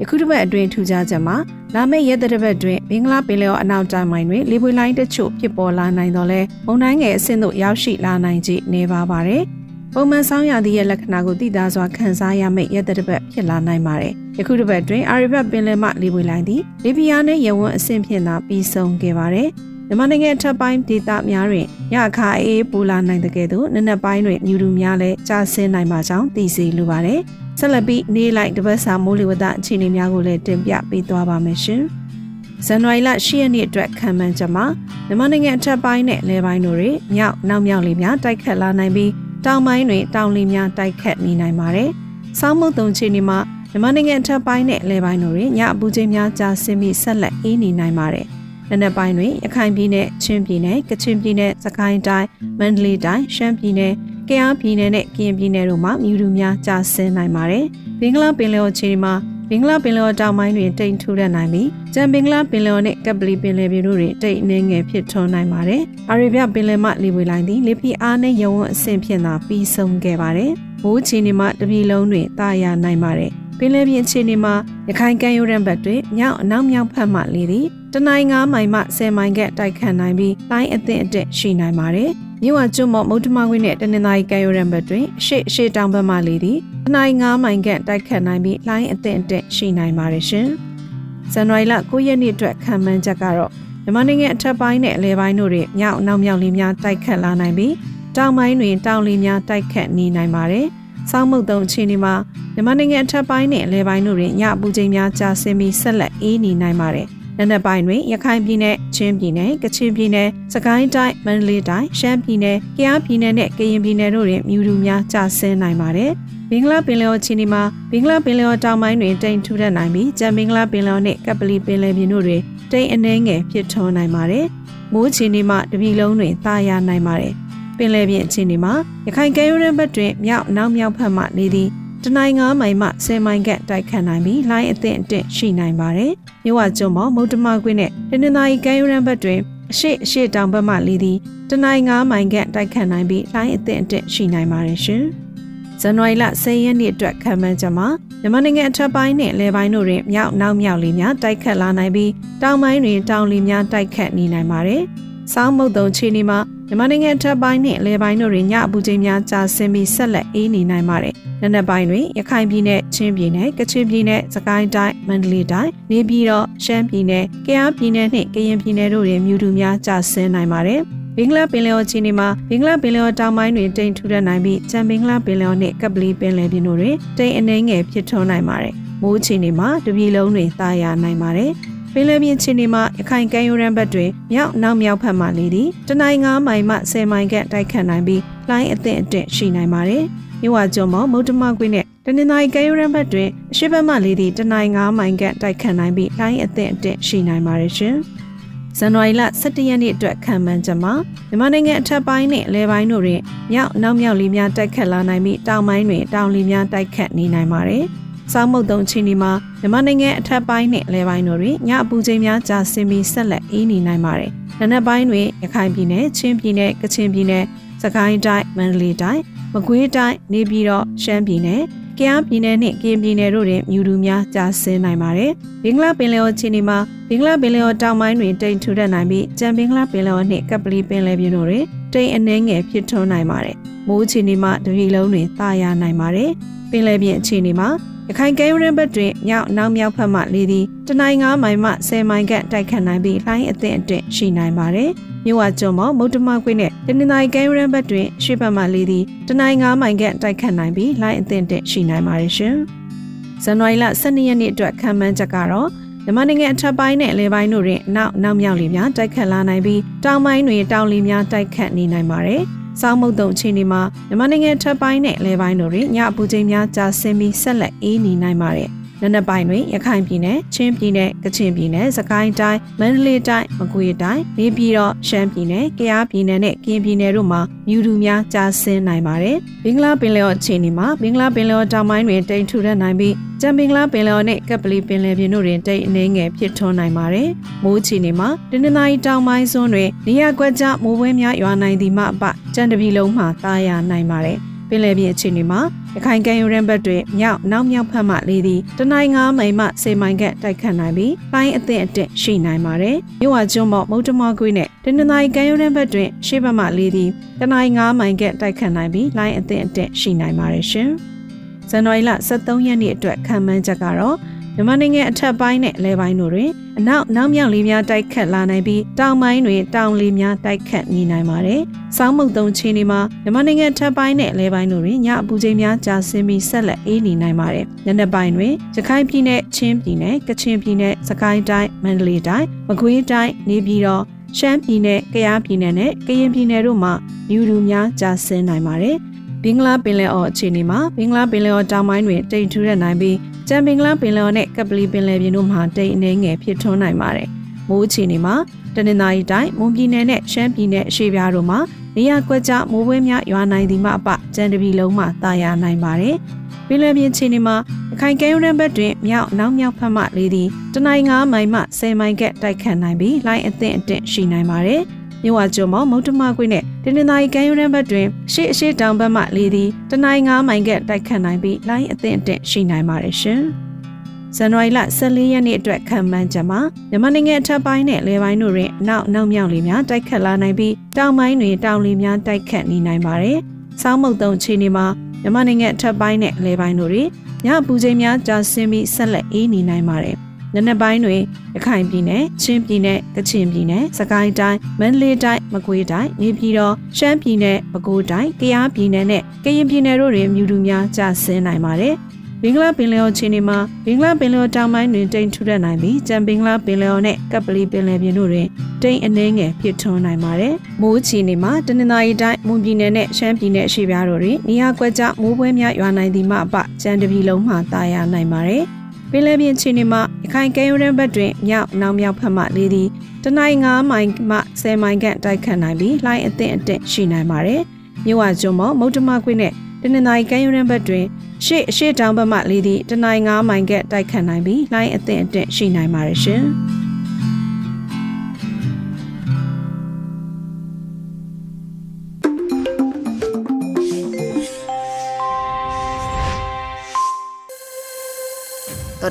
ယခုတစ်ပတ်အတွင်းထူးခြားချက်မှာလာမယ့်ရက်သက်တစ်ပတ်တွင်မင်္ဂလာပင်လယ်ော်အနောက်တိုင်းပိုင်းတွင်လေပွေလိုင်းတချို့ဖြစ်ပေါ်လာနိုင်တော့လဲမုန်တိုင်းငယ်အဆင့်သို့ရောက်ရှိလာနိုင်ခြင်းနေပါပါတယ်။ပုံမှန်ဆောင်းရာသီရဲ့လက္ခဏာကိုသိသားစွာခန်းစားရမယ့်ရက်တစ်ပတ်ဖြစ်လာနိုင်ပါတယ်။ယခုတစ်ပတ်တွင်အာရီဘတ်ပင်လယ်မှလေပွေလိုင်းသည်လီဘီယာနှင့်ယဝန်းအဆင့်ဖြင့်သာပြီးဆုံးခဲ့ပါတယ်။ မြန်မာနိုင်ငံထပ်ပိုင်းဒေသများတွင်ရခါအေးပူလာနိုင်တဲ့ကဲ့သို့နနက်ပိုင်းတွင်မြူတူများလည်းကျဆင်းနိုင်ပါကြောင်းသိစေလိုပါတယ်။ဆက်လက်ပြီးနေ့လိုက်တပတ်စာမိုးလေဝသအခြေအနေများကိုလည်းတင်ပြပေးသွားပါမယ်ရှင်။ဇန်နဝါရီလ10ရက်နေ့အတွက်ခံမှန်းချက်မှာမြန်မာနိုင်ငံအထက်ပိုင်းနဲ့လယ်ပိုင်းတို့တွင်မြောက်နောက်မြောက်လေများတိုက်ခတ်လာနိုင်ပြီးတောင်ပိုင်းတွင်တောင်လီများတိုက်ခတ်နေနိုင်ပါတယ်။ဆောင်းမုတ်တုံချီနေမှာမြန်မာနိုင်ငံအထက်ပိုင်းနဲ့အလဲပိုင်းတို့တွင်ညအပူချိန်များကြာဆင်းပြီးဆက်လက်အေးနေနိုင်ပါတယ်။ နံနက်ပိုင်းတွင်ရခိုင်ပြည်နယ်၊ချင်းပြည်နယ်၊ကချင်ပြည်နယ်၊စကိုင်းတိုင်း၊မန္တလေးတိုင်း၊ရှမ်းပြည်နယ်၊ကယားပြည်နယ်နဲ့ကရင်ပြည်နယ်တို့မှာမြူတူများကြာဆင်းနိုင်ပါတယ်။ဘင်္ဂလားပင်လယ်အော်ခြေမှာဘင်္ဂလားပင်လယ်တောင်ပိုင်းတွင်တိမ်ထူထပ်နိုင်ပြီးကျန်ဘင်္ဂလားပင်လယ်နဲ့ကပလီပင်လယ်ပြင်တို့တွင်တိမ်အနှဲငယ်ဖြစ်ထွန်းနိုင်ပါတယ်။အာရေဗျပင်လယ်မှလေပွေလိုင်းသည်လေပြင်းအားနဲ့ရဝန်းအဆင့်ဖြင့်သာပြီးဆုံးခဲ့ပါတယ်။ မိုးချီနေမှတပြည်လုံးတွင်တာယာနိုင်ပါတယ်။ပင်လယ်ပြင်အခြေအနေမှာရခိုင်ကမ်းရိုးတန်းဘက်တွင်မြောက်အနောက်မြောက်ဘက်မှလေသည်တနိုင်း9မိုင်မှ10မိုင်ကတိုက်ခတ်နိုင်ပြီးတိုင်းအသင့်အတက်ရှိနိုင်ပါတယ်။မြို့ဝကျွန်းမော်မုတ်တမခွင်းနဲ့တနင်္သာရီကမ်းရိုးတန်းဘက်တွင်အရှိအရှိတောင်ဘက်မှလေသည်တနိုင်9မိုင်ခန့်တိုက်ခတ်နိုင်ပြီးလိုင်းအသင့်အတက်ရှိနိုင်ပါတယ်ရှင်။ဇန်နဝါရီလ9ရက်နေ့အတွက်ခံမှန်းချက်ကတော့မြန်မာနိုင်ငံအထက်ပိုင်းနဲ့အလဲပိုင်းတို့တွင်မြောက်နောက်မြောက်လေးများတိုက်ခတ်လာနိုင်ပြီးတောင်ပိုင်းတွင်တောင်လေးများတိုက်ခတ်နေနိုင်ပါတယ်။ ဆောင်းမုတ်တုံအခြေအနေမှာမြန်မာနိုင်ငံအထက်ပိုင်းနဲ့အလဲပိုင်းတို့တွင်ညအပူချိန်များကျဆင်းပြီးဆက်လက်အေးနေနိုင်ပါတယ်။နနက်ပိုင်းတွင်ရခိုင်ပြည်နယ်ချင်းပြည်နယ်ကချင်ပြည်နယ်စကိုင်းတိုင်းမန္တလေးတိုင်းရှမ်းပြည်နယ်ကယားပြည်နယ်နဲ့ကရင်ပြည်နယ်တို့တွင်မြူတူများကျဆင်းနိုင်ပါတယ်ဘင်္ဂလားပင်လယ်ော်ချီနီမှာဘင်္ဂလားပင်လယ်ော်တောင်ပိုင်းတွင်တိမ်ထူထပ်နိုင်ပြီးကြံဘင်္ဂလားပင်လယ်ော်နှင့်ကပလီပင်လယ်ပြင်တို့တွင်တိမ်အနှဲငယ်ဖြစ်ထွန်းနိုင်ပါတယ်။မိုးချီနီမှာတပြည်လုံးတွင်တာယာနိုင်ပါတယ်။ ပင်လယ်ပြင်အခြေအနေမှာရခိုင်ကဲရိုးရန်ဘက်တွင်မြောက်နောက်မြောက်ဘက်မှနေသည်တနိုင်9မိုင်မှ10မိုင်ကတိုက်ခတ်နိုင်ပြီးလိုင်းအသင့်အတင့်ရှိနိုင်ပါတယ်။မြဝကျွန်းပေါ်မုတ်တမကွင်းနဲ့တနင်္သာရီကမ်းရိုးတန်းဘက်တွင်အရှိအရှိတောင်ဘက်မှလေသည်တနိုင်9မိုင်ကတိုက်ခတ်နိုင်ပြီးလိုင်းအသင့်အတင့်ရှိနိုင်ပါတယ်ရှင်။ဇန်နဝါရီလ10ရက်နေ့အတွက်ခံမှန်းချက်မှာမြန်မာနိုင်ငံအထက်ပိုင်းနဲ့လယ်ပိုင်းတို့တွင်မြောက်နောက်မြောက်လေများတိုက်ခတ်လာနိုင်ပြီးတောင်ပိုင်းတွင်တောင်လေများတိုက်ခတ်နေနိုင်ပါတယ်။စောင်းမုတ်တုံချီနီမှာ မြန်မာနိုင်ငံထပ်ပိုင်းနဲ့အလဲပိုင်းတို့တွင်ညအပူချိန်များကြာဆင်းပြီးဆက်လက်အေးနေနိုင်ပါတယ်။နံနက်ပိုင်းတွင်ရခိုင်ပြည်နယ်၊ချင်းပြည်နယ်၊ကချင်ပြည်နယ်၊စကိုင်းတိုင်း၊မန္တလေးတိုင်း၊နေပြည်တော်၊ရှမ်းပြည်နယ်၊ကယားပြည်နယ်နှင့်ကရင်ပြည်နယ်တို့တွင်မြူတူများကြာဆင်းနိုင်ပါတယ်။ဘင်္ဂလားပင်လယ်အော်ချီနေမှာဘင်္ဂလားပင်လယ်အော်တောင်ပိုင်းတွင်တိမ်ထူထပ်နိုင်ပြီးကျန်ဘင်္ဂလားပင်လယ်အော်နှင့်ကပလီပင်လယ်ပြင်တို့တွင်တိမ်အနှဲငယ်ဖြစ်ထွန်းနိုင်ပါတယ်။မိုးချီနေမှာတပြည်လုံးတွင်တာယာနိုင်ပါတယ်။ ပင်လယ်ပြင်ခြေနေမှာရခိုင်ကမ်းရိုးတန်းဘက်တွင်မြောက်နောက်မြောက်ဘက်မှလေသည်တနိုင်း9မိုင်မှ10မိုင်ခန့်တိုက်ခတ်နိုင်ပြီးလိုင်းအသင့်အတင့်ရှိနိုင်ပါတယ်။မြဝကျွန်းမောမုတ်တမကွင်းနဲ့တနင်္သာရီကမ်းရိုးတန်းဘက်တွင်အရှိဘက်မှလေသည်တနိုင်း9မိုင်ခန့်တိုက်ခတ်နိုင်ပြီးလိုင်းအသင့်အတင့်ရှိနိုင်ပါတယ်ရှင်။ဇန်နဝါရီလ17ရက်နေ့အတွက်ခံမှန်းချက်မှာမြန်မာနိုင်ငံအထက်ပိုင်းနဲ့အလဲပိုင်းတို့တွင်မြောက်နောက်မြောက်လေးများတိုက်ခတ်လာနိုင်ပြီးတောင်ပိုင်းတွင်တောင်လေးများတိုက်ခတ်နေနိုင်ပါတယ်။ စောင်းမုတ်တုံချီနီမှာမြန်မာနိုင်ငံအထက်ပိုင်းနဲ့အလဲပိုင်းတို့တွင်ညအပူချိန်များကြာဆင်းပြီးဆက်လက်အေးနေနိုင်ပါတယ်။နံနက်ပိုင်းတွင်ရခိုင်ပြည်နယ်၊ချင်းပြည်နယ်၊ကချင်ပြည်နယ်၊စကိုင်းတိုင်း၊မန္တလေးတိုင်း၊မကွေးတိုင်း၊နေပြည်တော်၊ရှမ်းပြည်နယ်၊ကယားပြည်နယ်နှင့်ကရင်ပြည်နယ်တို့တွင်မြူတူများကြာဆင်းနိုင်ပါတယ်။ဘင်္ဂလားပင်လယ်အော်ချီနီမှာဘင်္ဂလားပင်လယ်အော်တောင်ပိုင်းတွင်တိမ်ထူထပ်နိုင်ပြီးကြံဘင်္ဂလားပင်လယ်အော်နှင့်ကပလီပင်လယ်ပြင်တို့တွင်တိမ်အနှဲငယ်ဖြစ်ထွန်းနိုင်ပါတယ်။မိုးချီနီမှာတပြည်လုံးတွင်တာယာနိုင်ပါတယ်။ ပင်လယ်ပြင်အခြေအနေမှာရခိုင်ကဲရင်းဘက်တွင်မြောက်နောက်မြောက်ဘက်မှလေသည်တနိုင်9မိုင်မှ10မိုင်ခန့်တိုက်ခတ်နိုင်ပြီးလှိုင်းအသင့်အတင့်ရှိနိုင်ပါတယ်။မြို့ဝကျွန်းပေါ်မုတ်တမကွင်းနဲ့တနင်္သာရီကဲရင်းဘက်တွင်ရှေ့ဘက်မှလေသည်တနိုင်9မိုင်ခန့်တိုက်ခတ်နိုင်ပြီးလှိုင်းအသင့်အတင့်ရှိနိုင်ပါတယ်ရှင်။ဇန်နဝါရီလ12ရက်နေ့အတွက်ခံမှန်းချက်ကတော့မြန်မာနိုင်ငံအထက်ပိုင်းနဲ့အလဲပိုင်းတို့တွင်နောက်နောက်မြောက်လေများတိုက်ခတ်လာနိုင်ပြီးတောင်ပိုင်းတွင်တောင်လေများတိုက်ခတ်နေနိုင်ပါတယ်။ စောင်းမုတ်တုံအခြေအနေမှာမြန်မာနိုင်ငံထပ်ပိုင်းနဲ့လဲပိုင်းတို့တွင်ညအပူချိန်များကြာဆင်းပြီးဆက်လက်အေးနေနိုင်ပါတယ် နနက်ပိုင်းတွင်ရခိုင်ပြည်နယ်ချင်းပြည်နယ်ကချင်ပြည်နယ်စကိုင်းတိုင်းမန္တလေးတိုင်းမကွေးတိုင်းနေပြည်တော်ရှမ်းပြည်နယ်ကယားပြည်နယ်နဲ့ကရင်ပြည်နယ်တို့မှာမြူတူများကြားဆင်းနိုင်ပါတယ်။ဘင်္ဂလားပင်လယ်အော်အခြေအနေမှာဘင်္ဂလားပင်လယ်အော်တောင်ပိုင်းတွင်တိမ်ထူထပ်နိုင်ပြီးကြံဘင်္ဂလားပင်လယ်အော်နဲ့ကပ်ပလီပင်လယ်ပြင်တို့တွင်တိမ်အနှဲငယ်ဖြစ်ထွန်းနိုင်ပါတယ်။မိုးအခြေအနေမှာတနင်္လာရီတောင်ပိုင်းစွန်းတွင်နေရာကွက်ကြားမိုးပွဲများရွာနိုင်သည်မှအပကြံတပီလုံးမှတားရနိုင်ပါတယ်။ ပင်လယ်ပြင်အခြေအနေမှာရခိုင်ကမ်းရိုးတန်းဘက်တွင်မြောက်နောက်မြောက်ဖက်မှလေသည်တနိုင်း9မိုင်မှ10မိုင်ခန့်တိုက်ခတ်နိုင်ပြီးပိုင်းအသင့်အင့်ရှိနိုင်ပါတယ်။မြို့ဝကျွန်းပေါ်မုတ်တမကွေးနဲ့တနင်္လာရီကမ်းရိုးတန်းဘက်တွင်ရှေ့ဘက်မှလေသည်တနိုင်း9မိုင်ခန့်တိုက်ခတ်နိုင်ပြီးလိုင်းအသင့်အင့်ရှိနိုင်ပါတယ်ရှင်။ဇန်နဝါရီလ23ရက်နေ့အတွက်ခံမှန်းချက်ကတော့ မြန်မာနိုင်ငံအထက်ပိုင်းနဲ့အလဲပိုင်းတို့တွင်အနောက်နောက်မြောက်လေများတိုက်ခတ်လာနိုင်ပြီးတောင်ပိုင်းတွင်တောင်လေများတိုက်ခတ်နေနိုင်ပါတယ်။စောင်းမုတ်တုံချင်းတွေမှာမြန်မာနိုင်ငံအထက်ပိုင်းနဲ့အလဲပိုင်းတို့တွင်ညအပူချိန်များကြာဆင်းပြီးဆက်လက်အေးနေနိုင်ပါတယ်။ညနေပိုင်းတွင်ရခိုင်ပြည်နယ်ချင်းပြည်နယ်ကချင်ပြည်နယ်စကိုင်းတိုင်းမန္တလေးတိုင်းမကွေးတိုင်းနေပြည်တော်ရှမ်းပြည်နယ်ကယားပြည်နယ်နဲ့ကရင်ပြည်နယ်တို့မှာမြူတူများကြာဆင်းနိုင်ပါတယ်။ ဘင်္ဂလားပင်လယ်အော်အခြေအနေမှာဘင်္ဂလားပင်လယ်အော်တောင်ပိုင်းတွင်တိမ်ထူရနိုင်ပြီးကြံပင်ကလပင်လယ်နဲ့ကပလီပင်လယ်ပြင်တို့မှာတိမ်အနေငယ်ဖြစ်ထွန်းနိုင်ပါတယ်။မိုးအခြေအနေမှာတနင်္သာရီတိုင်းမွန်ပြည်နယ်နဲ့ရှမ်းပြည်နယ်အရှေ့ပြားတို့မှာနေရာကွက်ကြားမိုးပွဲများရွာနိုင်သည်မှအပကြံတပီလုံးမှတာယာနိုင်ပါတယ်။ပင်လယ်ပြင်အခြေအနေမှာအခိုင်ကဲရုံးဘက်တွင်မြောက်နောက်မြောက်ဖက်မှလေးသည်တနိုင်း9မိုင်မှ10မိုင်ကတိုက်ခတ်နိုင်ပြီးလိုင်းအသင့်အင့်ရှိနိုင်ပါတယ်။ မြဝကျွန်းမောင်မုတ်တမကွေးနဲ့တင်းတင်းသားရီကမ်းရိုးတန်းဘက်တွင်ရှေ့အရှိတောင်ဘက်မှလေသည်တနိုင်9မိုင်ကတိုက်ခတ်နိုင်ပြီးလိုင်းအသင့်အင့်ရှိနိုင်ပါတယ်ရှင်။ဇန်နဝါရီလ14ရက်နေ့အတွက်ခံမှန်းချက်မှာမြန်မာနိုင်ငံအထက်ပိုင်းနဲ့လေပိုင်းတို့တွင်အနောက်နောက်မြောက်လေများတိုက်ခတ်လာနိုင်ပြီးတောင်ပိုင်းတွင်တောင်လေများတိုက်ခတ်နေနိုင်ပါတယ်။စောင်းမုတ်တုံအခြေအနေမှာမြန်မာနိုင်ငံအထက်ပိုင်းနဲ့လေပိုင်းတို့တွင်ညပူချိန်များကြာဆင်းပြီးဆက်လက်အေးနေနိုင်ပါတယ်။ နနက်ပိုင်းတွင်ရခိုင်ပြည်နယ်ချင်းပြည်နယ်ကချင်ပြည်နယ်စကိုင်းတိုင်းမန္တလေးတိုင်းမကွေးတိုင်းနေပြည်တော်ရှမ်းပြည်နယ်ပဲခူးတိုင်းကယားပြည်နယ်နဲ့ကရင်ပြည်နယ်တို့တွင်မြူတူများကျဆင်းနိုင်ပါတယ်ဘင်္ဂလားပင်လယ်အော်ချင်းတွေမှာဘင်္ဂလားပင်လယ်အော်တောင်ပိုင်းတွင်တိမ်ထူထပ်နိုင်ပြီးကြံဘင်္ဂလားပင်လယ်အော်နဲ့ကပ်ပလီပင်လယ်ပြင်တို့တွင်တိမ်အနှဲငယ်ဖြစ်ထွန်းနိုင်ပါတယ်။မိုးချီနေမှာတနင်္သာရီတိုင်းမွန်ပြည်နယ်နဲ့ရှမ်းပြည်နယ်အရှေ့ပြားတို့တွင်နေရာကွက်ကြားမိုးပွဲများရွာနိုင်သည်မှအပကြံတပီလုံးမှတာယာနိုင်ပါတယ်။ ပင်လယ်ပြင်ခြေနေမှာရခိုင်ကဲရိုးတန်းဘက်တွင်မြောက်နောက်မြောက်ဖက်မှလေးသည်တနိုင်9မိုင်မှ10မိုင်ခန့်တိုက်ခတ်နိုင်ပြီးလှိုင်းအသင့်အင့်ရှိနိုင်ပါတယ်။မြို့ဝကျွန်းမောမုတ်တမခွေနဲ့တနင်္သာရီကဲရိုးတန်းဘက်တွင်ရှေ့အရှေ့တောင်ဘက်မှလေးသည်တနိုင်9မိုင်ခန့်တိုက်ခတ်နိုင်ပြီးလှိုင်းအသင့်အင့်ရှိနိုင်ပါတယ်ရှင်။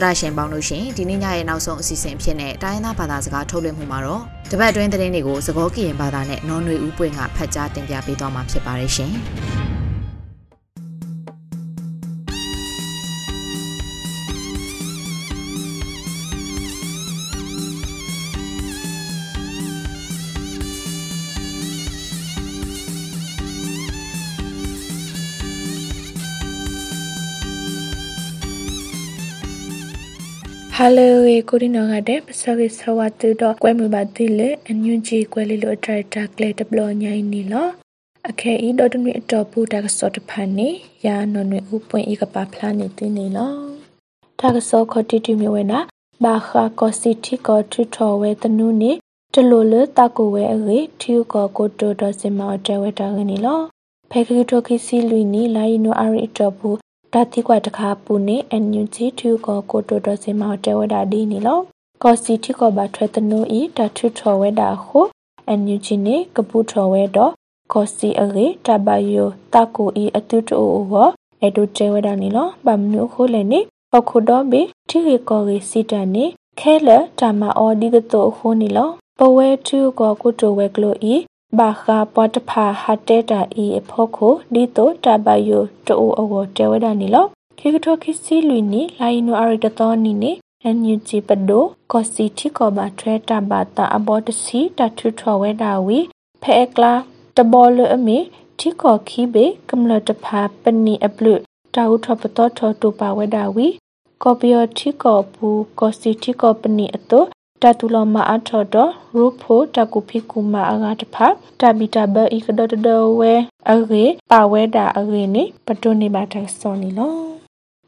တော်တာရှင်ပေါင်းလို့ရှင်ဒီနေ့ညရဲ့နောက်ဆုံးအစီအစဉ်ဖြစ်တဲ့တိုင်းရင်းသားဘာသာစကားထုတ်လွှင့်မှုမှာတော့တပတ်အတွင်းသတင်းတွေကိုသဘောကရင်ဘာသာနဲ့နော်နွေဦးပွင့်ကဖတ်ကြားတင်ပြပေးသွားမှာဖြစ်ပါတယ်ရှင်။ ဟာလေဝေကိုရီနောကတဲ့ပစဝိဆဝတူတော့ကွဲမှုပါတိလေအညွန်ကြီးကွဲလီလိုထရတာကလေတဘလညိုင်းနီလောအခဲဤတော်တမီအတော်ပူတာကစောတဖန်နေရာနော်နွေဥပွင့်ဤကပါဖလာနေတင်းနေလောတာကစောခတိတိမြဝဲနာဘာခါကောစီတီကောထူထော်ဝဲတနုနေတလိုလတကိုဝဲအရေထီကောကိုတိုတော်စင်မောတဲဝဲတာငနေလောဖဲခရီတိုခီစီလူနီလာယီနိုအရီအတော်ပူ ဒါတိကွာတခါပူနေအန်ယူဂျီထူကိုကိုတိုတိုစင်မောတဲဝဒါဒီနီလောကောစီတီကိုဘာထွဲတနိုဤတထုထော်ဝဲတာခုအန်ယူဂျီနေကပူထော်ဝဲတော့ကောစီအလေတဘယိုတကူဤအတုတိုဝအဒုတဲဝဒါနီလောဗမ်နုခိုလည်းနေအခုတော့ဘေထီရီကောရီစီတန်နေခဲလတမအော်ဒီကတိုခိုနီလောပဝဲထူကိုကိုတိုဝဲကလိုဤ ဘာခာပတ်ဖာဟတဲတာဤအဖို့ကိုဒီတိုတဘယိုတူအဝတဲဝဒနီလောခေကထောခိစီလူနီလိုင်နိုအရတတော်နီနေအန်ယူဂျီပဒိုကောစီတီကောဘာထွဲတာဘာတာအဘောတစီတထူထောဝဲတာဝီဖဲကလာတဘောလအမီတီကောခီဘေကမလတဖာပနီအပလုတာဥထပတော်ထောတူပါဝဲတာဝီကော်ပီယတီကောပူကောစီတီကောပနီအတော တတူလမအထော်တော့ရူဖိုတကူဖိကူမာအဂါတဖာတဘီတဘဤကဒတဒဝဲအဂေပါဝဲတာအဂေနေပတုနေပါတဆောနီလော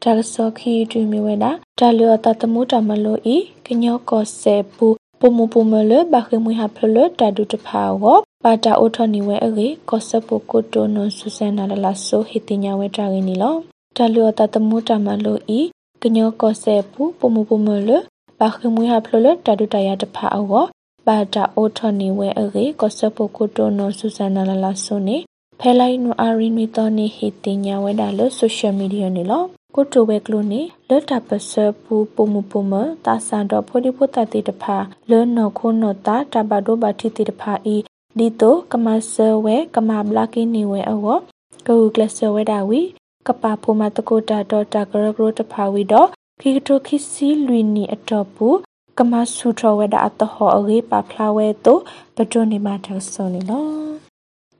ဒါဆောခီတူမီဝဲတာဒါလျောတတမှုတမလို့ဤကညောကောဆေပူပမပမလဘခမွေဟဖလတဒုတဖာဝပါတာအိုထနီဝဲအဂေကောဆပကိုတိုနွန်ဆူဆန်နာလာဆိုဟီတင်ညာဝဲတာရင်းနီလောဒါလျောတတမှုတမလို့ဤကညောကောဆေပူပမပမလ ဘာခမွေဟာဖလလတဒုတရတဖာအောဘာတာအိုထနီဝဲအရေကောဆပိုကိုတိုနိုဆူဇန်နာလာလာဆုနေဖဲလိုက်နူအာရီမီတော်နေဟီတင်ညာဝဲတာလို့ဆိုရှယ်မီဒီယာနေလောကိုတိုဝဲကလိုနေလတ်တာပစပူပုံမပုံမတာဆန်တော့ဖိုဒီဖိုတတိတဖာလဲနော်ခုနော်တာတဘဒိုဘာတီတိတဖာဤဒီတိုကမဆဝဲကမဘလာကင်းနေဝဲအောကူကလဆဝဲတာဝီကပဖိုမတကိုတာတော့တာဂရဂရတဖာဝီတော့ ခိကတိုခိစီလွီနီအတော့ပူကမဆူထဝဲတာအတဟောအေပါဖလာဝဲတိုပဒွန်နေမှာတဆောနီလော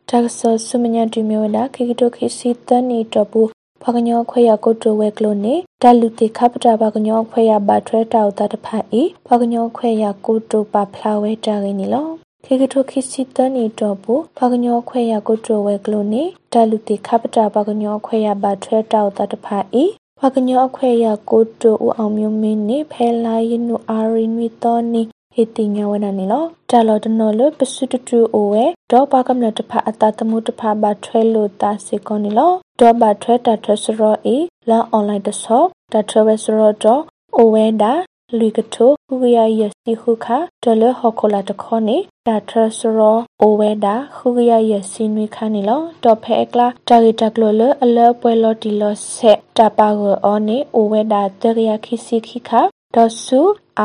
တကဆောဆုမညာတီမျိုးလာခိကတိုခိစီတနီတော့ပူဖကညောခွေရကိုတိုဝဲကလိုနေတလူတိခပတာဖကညောခွေရဘာထွဲတောက်တာတဖတ်ဤဖကညောခွေရကိုတိုပါဖလာဝဲတာရင်းနီလောခေကထိုခိစီတနီတော့ပူဖကညောခွေရကိုတိုဝဲကလိုနေတလူတိခပတာဖကညောခွေရဘာထွဲတောက်တာတဖတ်ဤ ဖကညောအခွဲရကိုတိုဦးအောင်မျိုးမင်းနေဖဲလာယနုအာရီမီတောနီဟေတိညာဝနနေလောတာလောတနော်လပစုတတူအိုဝဲဒေါ်ပါကမလတဖအတတမှုတဖဘာထွဲလို့တာစေကောနေလောဒေါ်ဘာထွဲတာထွဲစရောအေလာအွန်လိုင်းတဆောတာထွဲဝဲစရောတော့အိုဝဲတာ လူကထိုခုရရစီခုခဒလဟခိုလာတခေါနေတာထရစရောအိုဝဲတာခုရရစီနွေခနေလောတော့ဖဲကလာတာဂီတကလိုလအလပွဲလော်တီလောဆက်တာပါဂောနေအိုဝဲတာတရရခိစီခိခဒေါ်ဆူ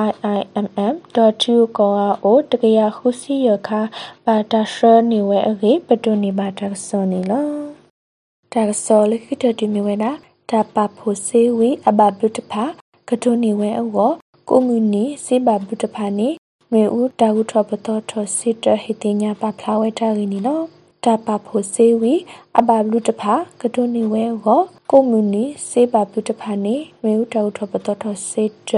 iimm.tu ကောအိုတကရခုစီရခပါတာရှနေဝဲအကေပတုနေပါတာစောနေလောတာစောလခိတတိမီဝဲတာတပဖို့စေဝီအဘဘုတဖာကတုနေဝဲအော ကိုမူနီစေဘာဘုတဖာနေမေဦးတာဟုထောပတော်ထောစစ်တဟိတညာပဖလာဝဲတာရင်းနီနော်တာပဖို့စေဝီအဘဘလူတဖာကတုနေဝဲကိုကိုမူနီစေဘာဘုတဖာနေမေဦးတာဟုထောပတော်ထောစစ်တ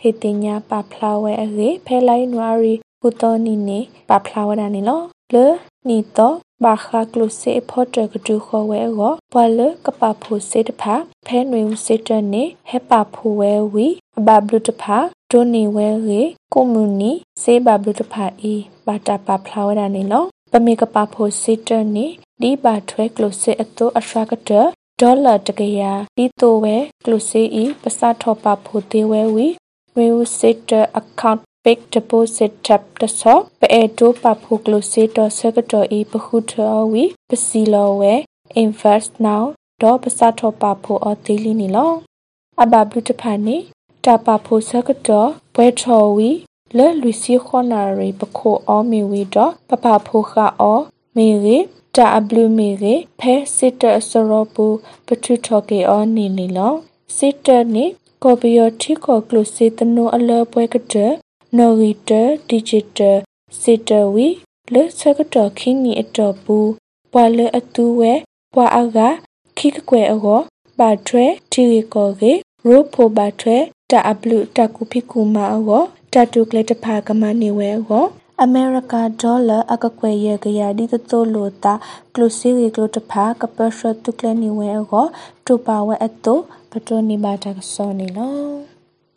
ဟိတညာပဖလာဝဲအရေဖဲလိုက်နွာရီကုတော်နီနေပဖလာဝဲတာနေနော်လေနီတော့ ဘာခါကလုစေဖော့တကတူခေါ်ဝဲကိုဘွာလကပဖို့စေတဖာဖဲနွေဦးစေတနေဟက်ပါဖို့ဝဲဝီအဘဘလူတဖာဒိုနေဝဲရေကွန်မြူနီစေဘဘလူတဖာအီဘာတာပါဖလာဝဲတာနေလောပမေကပဖို့စေတနေဒီဘာထွဲကလုစေအတိုအရှာကတဒေါ်လာတကရာဒီတိုဝဲကလုစေအီပစထောပါဖို့တေဝဲဝီဝေဦးစေတ အကောင့် fixed deposit tab တဆောပဲအတိုပဖုကလိုစီတော့ဆကတော့ဤပခုထောဝီပစီလောဝဲ invest now တော့ပစထောပဖို့အသေးလီနီလောအဘဘလူတဖာနေတပဖို့ဆကတော့ဘွဲထောဝီလဲလူစီခေါနာရီပခိုအောမီဝီတော့ပပဖို့ခအောမေရီတာအဘလူမေရီဖဲစစ်တဆရောပူပထုထောကေအောနီနီလောစစ်တနေကော်ပီယတိကောကလုစီတနိုအလပွဲကတဲ့ နော်ရီတာဒီဂျစ်တာစီတဝီလဲဆကတော့ခင်းနီအတော့ဘူးဘွာလဲအတူဝဲဘွာအကခိကကွယ်အောဘာထွဲတီရီကောကေရိုဖိုဘာထွဲတာအဘလူတာကူဖိကူမာအောတာတူကလက်တဖာကမနေဝဲအောအမေရိကဒေါ်လာအကကွယ်ရကရဒီတိုလိုတာကလုစီရီကလုတဖာကပရှတုကလနေဝဲအောတူပါဝဲအတုပတိုနီဘာတာကစောနေလော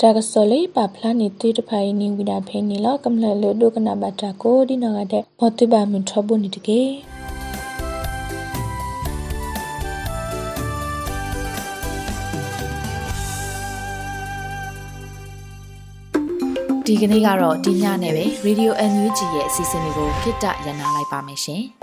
တာကစောလေးပါဖလာနေတိတဖိုင်နေဝိဒါဖေးနေလောကမလလဒုကနာဘတာကိုဒီနာကတဲ့ဘောတိပါမွန်ထဘုန်နေတကေဒီကနေ့ကတော့ဒီညနဲ့ပဲ Radio NUG ရဲ့အစီအစဉ်လေးကိုခਿੱတရနာလိုက်ပါမယ်ရှင်။